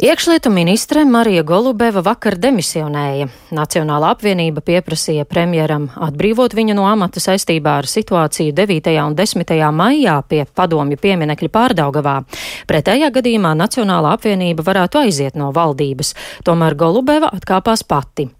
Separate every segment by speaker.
Speaker 1: Iekšlietu ministre Marija Golubeva vakar demisionēja. Nacionāla apvienība pieprasīja premjeram atbrīvot viņu no amata saistībā ar situāciju 9. un 10. maijā pie padomju pieminekļa pārdaugavā. Pretējā gadījumā Nacionāla apvienība varētu aiziet no valdības, tomēr Golubeva atkāpās pati.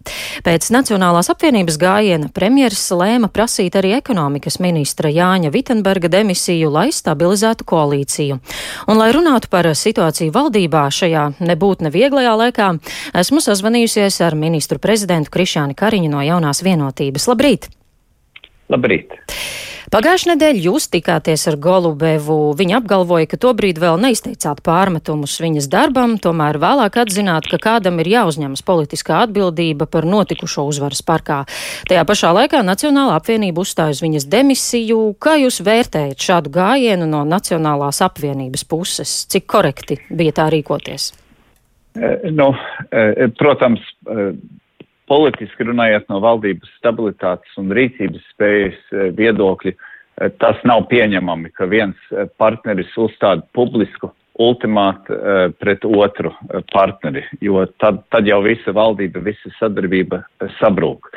Speaker 1: Pēc Nacionālās apvienības gājiena premjeras lēma prasīt arī ekonomikas ministra Jāņa Vitenberga demisiju, lai stabilizētu koalīciju. Un, lai runātu par situāciju valdībā šajā nebūt nevieglajā laikā, esmu sazvanījusies ar ministru prezidentu Krišāni Kariņu no jaunās vienotības. Labrīt!
Speaker 2: Labrīt!
Speaker 1: Pagājušajā nedēļā jūs tikāties ar Golubevu. Viņa apgalvoja, ka tobrīd vēl neizteicāt pārmetumus viņas darbam, tomēr vēlāk atzināt, ka kādam ir jāuzņemas politiskā atbildība par notikušo uzvaras parkā. Tajā pašā laikā Nacionāla apvienība uzstāja uz viņas demisiju. Kā jūs vērtējat šādu gājienu no Nacionālās apvienības puses? Cik korekti bija tā rīkoties?
Speaker 2: Eh, nu, eh, protams, eh, politiski runājot no valdības stabilitātes un rīcības spējas viedokļa, tas nav pieņemami, ka viens partneris uzstāda publisku ultimātu pret otru partneri, jo tad, tad jau visa valdība, visa sadarbība sabrūk.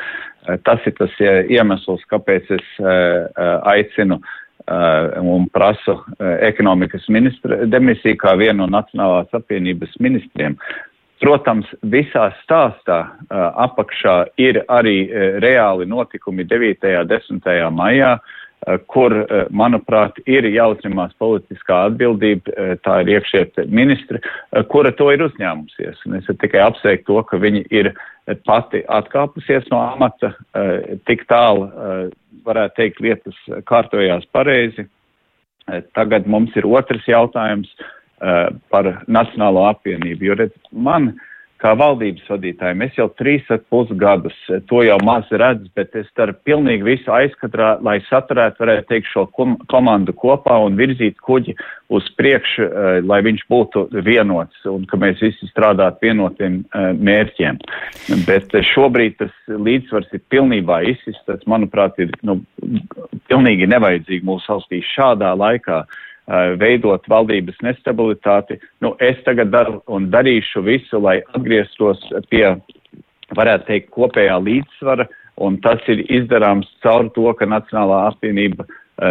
Speaker 2: Tas ir tas iemesls, kāpēc es aicinu uh, un prasu uh, ekonomikas ministra demisiju kā vienu no Nacionālās apvienības ministriem. Protams, visā stāstā uh, apakšā ir arī reāli notikumi 9. un 10. maijā, kur, manuprāt, ir jāuzņemās politiskā atbildība, tā ir iekšēt ministri, kura to ir uzņēmusies. Un es tikai apsveicu to, ka viņi ir pati atkāpusies no amata tik tālu varētu teikt, lietas kārtojās pareizi. Eh, tagad mums ir otrs jautājums par Nacionālo apvienību, jo redz, man uh, kā valdības vadītājiem. Es jau trīs ar pus gadus to jau maz redzu, bet es daru pilnīgi visu aizkatrā, lai saturētu, varētu teikt, šo kom komandu kopā un virzīt kuģi uz priekšu, uh, lai viņš būtu vienots un ka mēs visi strādātu vienotiem uh, mērķiem. Bet šobrīd tas līdzsvars ir pilnībā izsis, tas, manuprāt, ir nu, pilnīgi nevajadzīgi mūsu valstī šādā laikā. Veidot valdības nestabilitāti. Nu, es tagad daru un darīšu visu, lai atgrieztos pie, varētu teikt, kopējā līdzsvara, un tas ir izdarāms caur to, ka Nacionālā apvienība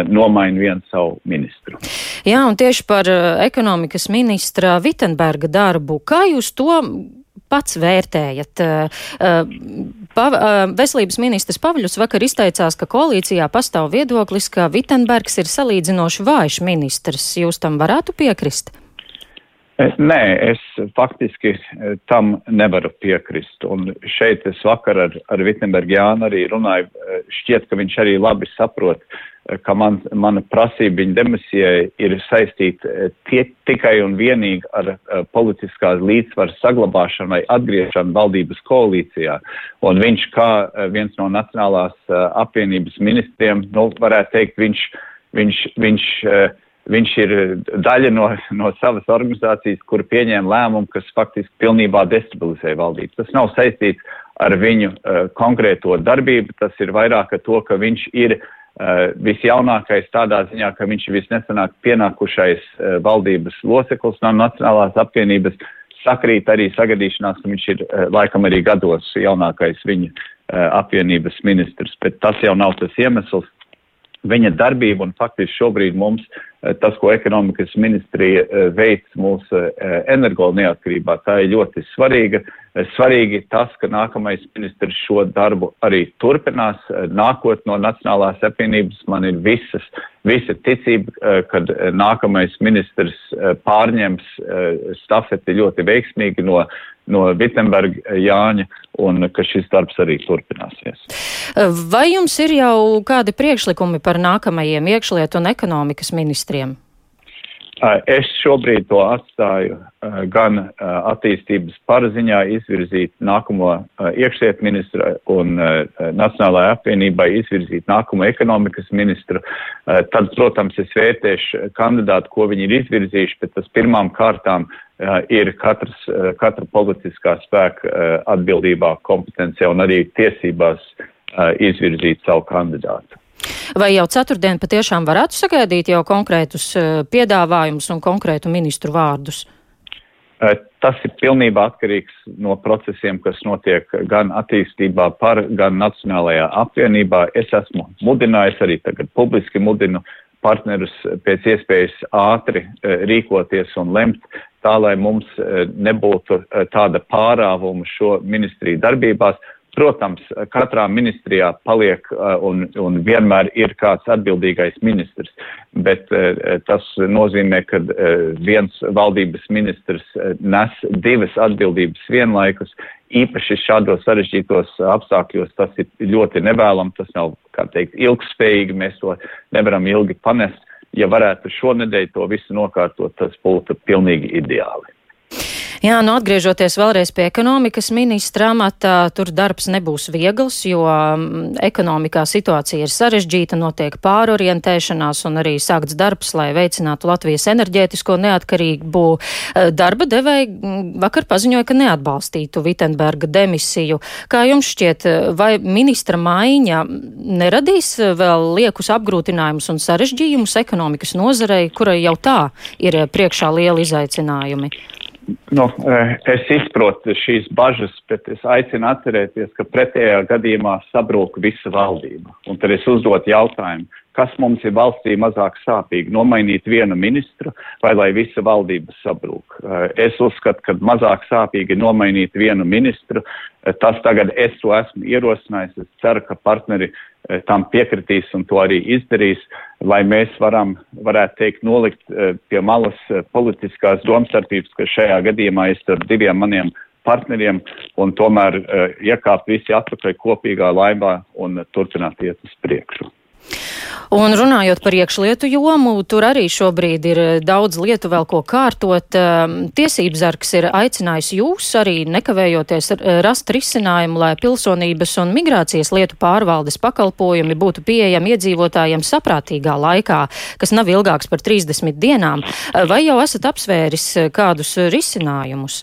Speaker 2: nomaina vienu savu ministru.
Speaker 1: Jā, un tieši par ekonomikas ministra Vitenberga darbu. Kā jūs to pats vērtējat? Eh, eh, pa, eh, veselības ministrs Pavļus vakar izteicās, ka koalīcijā pastāv viedoklis, ka Vitenbergs ir salīdzinoši vājš ministrs. Jūs tam varētu piekrist?
Speaker 2: Nē, es faktiski tam nevaru piekrist. Un šeit es vakar ar, ar Vitsenbergu Jānu arī runāju. Šķiet, ka viņš arī labi saprot, ka man, mana prasība viņa demisijai ir saistīta eh, tie, tikai un vienīgi ar politiskās līdzsvaras saglabāšanu vai atgriešanu valdības koalīcijā. Un viņš kā viens no Nacionālās apvienības ministriem, nu, varētu teikt, viņš, viņš, viņš, uh, viņš ir daļa no, no savas organizācijas, kur pieņēma lēmumu, kas faktiski pilnībā destabilizē valdību. Tas nav saistīts ar viņu uh, konkrēto darbību, tas ir vairāk ar to, ka viņš ir uh, visjaunākais tādā ziņā, ka viņš ir visnesenāk pienākušais valdības loceklis no Nacionālās apvienības, sakrīt arī sagadīšanās, ka viņš ir laikam arī gados jaunākais viņa apvienības ministrs, bet tas jau nav tas iemesls. Viņa darbība un faktiski šobrīd mums tas, ko ekonomikas ministrija veic mūsu energo neatkarībā, tā ir ļoti svarīga. Svarīgi tas, ka nākamais ministrs šo darbu arī turpinās. Nākot no Nacionālās apvienības man ir visas, visa ticība, kad nākamais ministrs pārņems stafeti ļoti veiksmīgi no, no Vitsenberga Jāņa un ka šis darbs arī turpināsies.
Speaker 1: Vai jums ir jau kādi priekšlikumi par nākamajiem iekšlietu un ekonomikas ministriem?
Speaker 2: Es šobrīd to atstāju gan attīstības paraziņā izvirzīt nākamo iekšliet ministru un Nacionālajai apvienībai izvirzīt nākamo ekonomikas ministru. Tad, protams, es vērtēšu kandidātu, ko viņi ir izvirzījuši, bet tas pirmām kārtām ir katrs, katra politiskā spēka atbildībā, kompetencijā un arī tiesībās izvirzīt savu kandidātu.
Speaker 1: Vai jau ceturtdien patiešām varētu sagaidīt jau konkrētus eh, piedāvājumus un konkrētu ministru vārdus?
Speaker 2: Tas ir pilnībā atkarīgs no procesiem, kas notiek gan attīstībā par, gan Nacionālajā apvienībā. Es esmu mudinājis, arī tagad publiski mudinu partnerus pēc iespējas ātri rīkoties un lemt tā, lai mums nebūtu tāda pārāvuma šo ministriju darbībās. Protams, katrā ministrijā paliek uh, un, un vienmēr ir kāds atbildīgais ministrs, bet uh, tas nozīmē, ka uh, viens valdības ministrs nes divas atbildības vienlaikus. Īpaši šādos sarežģītos apstākļos tas ir ļoti nevēlam, tas nav, kā teikt, ilgspējīgi, mēs to nevaram ilgi panest. Ja varētu šonedēļ to visu nokārtot, tas būtu pilnīgi ideāli.
Speaker 1: Jā, nu atgriežoties vēlreiz pie ekonomikas ministra amata, tur darbs nebūs viegls, jo mm, ekonomikā situācija ir sarežģīta, notiek pārorientēšanās un arī sākts darbs, lai veicinātu Latvijas enerģētisko neatkarību. Eh, darba devēji mm, vakar paziņoja, ka neatbalstītu Vitenberga demisiju. Kā jums šķiet, vai ministra maiņa neradīs vēl liekus apgrūtinājumus un sarežģījumus ekonomikas nozarei, kurai jau tā ir priekšā lieli izaicinājumi?
Speaker 2: Nu, eh, es izprotu šīs bažas, bet es aicinu atcerēties, ka pretējā gadījumā sabrūk visa valdība. Un tad es uzdotu jautājumu, kas mums ir valstī mazāk sāpīgi - nomainīt vienu ministru vai lai visa valdība sabrūk. Eh, es uzskatu, ka mazāk sāpīgi nomainīt vienu ministru. Eh, tas tagad es to esmu ierosinājis. Es ceru, ka partneri tam piekritīs un to arī izdarīs, lai mēs varam, varētu teikt, nolikt eh, pie malas eh, politiskās domstarpības, kas šajā gadījumā ir starp diviem maniem partneriem un tomēr iekāpt visi atpakaļ kopīgā laivā un turpināt iet uz priekšu.
Speaker 1: Un runājot par iekšlietu jomu, tur arī šobrīd ir eh, daudz lietu vēl ko kārtot. Ehm, tiesības sargs ir aicinājis jūs arī nekavējoties rast risinājumu, lai pilsonības un migrācijas lietu pārvaldes pakalpojumi būtu pieejami iedzīvotājiem saprātīgā laikā, kas nav ilgāks par 30 dienām. Vai jau esat apsvēris eh, kādus risinājumus?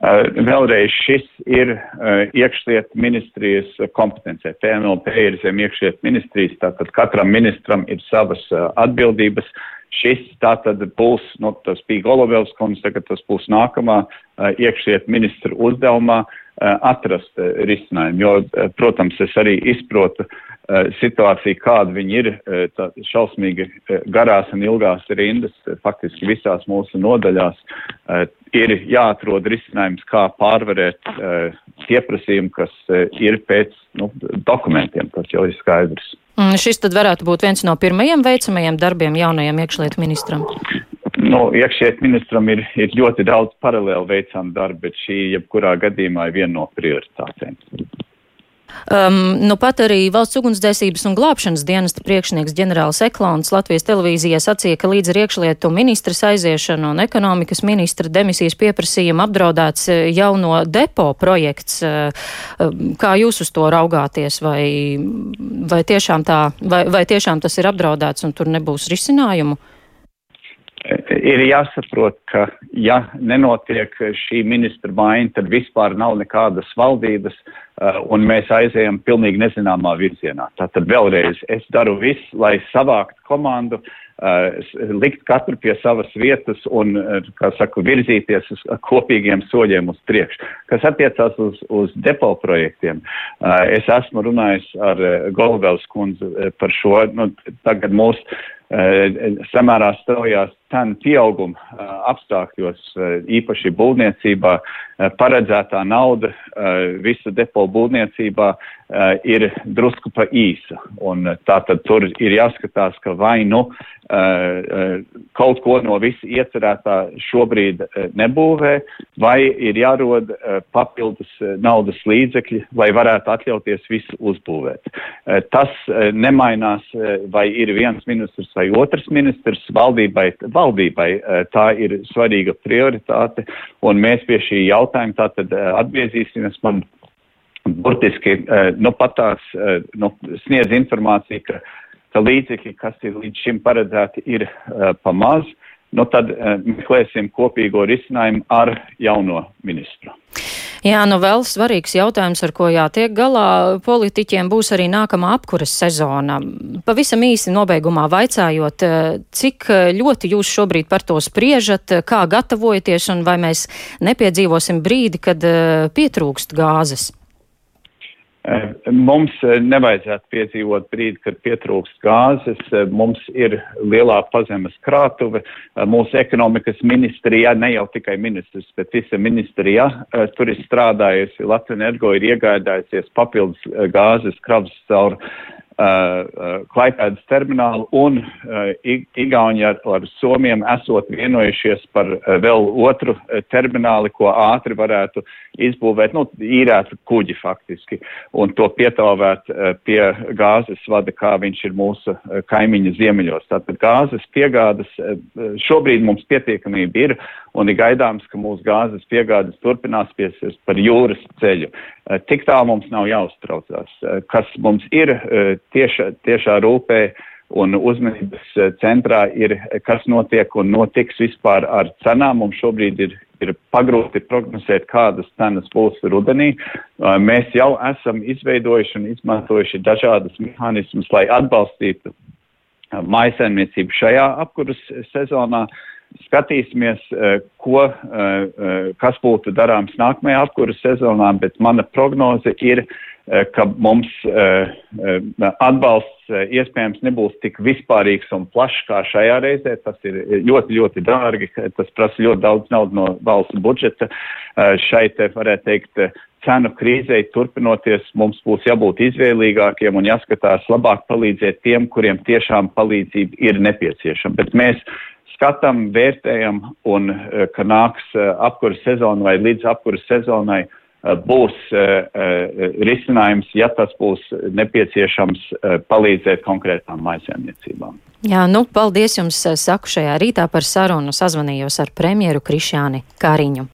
Speaker 2: Uh, vēlreiz šis ir uh, iekšliet ministrijas kompetencija. PNLP ir zem iekšliet ministrijas, tātad katram ministram ir savas uh, atbildības. Šis tātad būs, nu, tas bija Golovels kundze, tagad tas būs nākamā iekšliet ministra uzdevumā uh, atrast uh, risinājumu, jo, uh, protams, es arī izprotu Eh, situācija, kāda viņi ir, eh, šausmīgi eh, garās un ilgās rindas, faktiski visās mūsu nodaļās, ir jāatrod risinājums, kā pārvarēt pieprasījumu, kas ir pēc nu, dokumentiem, tas jau ir skaidrs.
Speaker 1: Mm, šis tad varētu būt viens no pirmajiem veicamajiem darbiem jaunajam iekšlietu ministram.
Speaker 2: Nu, iekšējais ministram ir, ir ļoti daudz paralēli veicām darbu, bet šī jebkurā gadījumā ir viena no prioritātēm.
Speaker 1: Um, nu pat arī valsts ugunsdzēsības un glābšanas dienesta priekšnieks ģenerālis Eklons Latvijas televīzijā sacīja, ka līdz ar iekšlietu ministras aiziešanu un ekonomikas ministra demisijas pieprasījumu apdraudēts eh, jauno depo projekts. Eh, um, kā jūs uz to raugāties? Vai, vai, tiešām, tā, vai, vai tiešām tas ir apdraudēts un tur nebūs risinājumu?
Speaker 2: Ir jāsaprot, ka ja nenotiek šī ministra maiņa, tad vispār nav nekādas valdības uh, un mēs aizējam pilnīgi nezināmā virzienā. Tātad vēlreiz es daru visu, lai savākt komandu, uh, likt katru pie savas vietas un, uh, kā saku, virzīties uz kopīgiem soļiem uz priekšu. Kas attiecās uz, uz depo projektiem, es esmu runājis ar Golubels kundzi par šo, nu, tagad mūsu samērā straujās cenu pieauguma apstākļos, īpaši būvniecībā, paredzētā nauda visa depo būvniecībā ir drusku pa īsa. Un tātad tur ir jāskatās, ka vai nu kaut ko no visa iecerētā šobrīd nebūvē, vai ir jārod papildus naudas līdzekļi, lai varētu atļauties visu uzbūvēt. Tas nemainās, vai ir viens ministrs vai otrs ministrs valdībai valdībai eh, tā ir svarīga prioritāte, un mēs pie šī jautājuma tātad eh, atgriezīsimies. Man burtiski eh, nu, pat tās nu, sniedz informāciju, ka, ka līdzekļi, kas ir līdz šim paredzēti, ir pa maz. Nu, tad meklēsim kopīgo risinājumu ar jauno ministru.
Speaker 1: Jā, nu vēl svarīgs jautājums, ar ko jātiek galā politiķiem, būs arī nākamā apkuras sezona. Pavisam īsi nobeigumā vaicājot, cik ļoti jūs šobrīd par to spriežat, kā gatavojaties un vai mēs nepiedzīvosim brīdi, kad pietrūkst gāzes?
Speaker 2: Eh, mums eh, nevajadzētu piedzīvot brīdi, kad pietrūkst gāzes. Eh, mums ir lielā pazemes krātuve. Mūsu ekonomikas ministrijā, ne jau tikai ministrs, bet visa ministrijā tur ir strādājusi. Latvija energo ir iegādājusies papildus gāzes kravas caur Klaipēdas terminālu un uh, Igaunija ar, ar Somiem esot vienojušies par uh, vēl otru uh, termināli, ko ātri varētu izbūvēt, nu, īrētu kuģi faktiski, un to pietāvēt uh, pie gāzes vada, kā viņš ir mūsu uh, kaimiņa ziemeļos. Tātad gāzes piegādas uh, šobrīd mums pietiekamība ir, un ir gaidāms, ka mūsu gāzes piegādes turpināsies par jūras ceļu. Uh, tik tā mums nav jāuztraucās. Uh, kas mums ir uh, tieša, tiešā rūpē un uzmanības eh, centrā ir, kas notiek un notiks vispār ar cenām. Mums šobrīd ir, ir pagrūti prognozēt, kādas cenas būs rudenī. Eh, mēs jau esam izveidojuši un izmantojuši dažādas mehānismus, lai atbalstītu eh, maisaimniecību šajā apkuras sezonā. Skatīsimies, ko, kas būtu darāms nākamajā apkuras sezonā, bet mana prognoze ir, Eh, ka mums eh, eh, atbalsts iespējams nebūs tik vispārīgs un plašs kā šajā reizē. Tas ir ļoti, ļoti dārgi, tas prasa ļoti daudz naudas no valsts budžeta. Šai te varētu teikt, cenu krīzei turpinoties, mums būs jābūt izvēlīgākiem un jāskatās labāk palīdzēt tiem, kuriem tiešām palīdzība ir nepieciešama. Bet mēs skatām, vērtējam un, ka nāks apkuras sezona vai līdz apkuras sezonai, Eh, būs eh, eh, risinājums, ja tas būs nepieciešams palīdzēt konkrētām maisaimniecībām.
Speaker 1: Jā, nu, paldies jums, saku šajā rītā par sarunu. Sazvanījos ar premjeru Krišāni Kāriņu.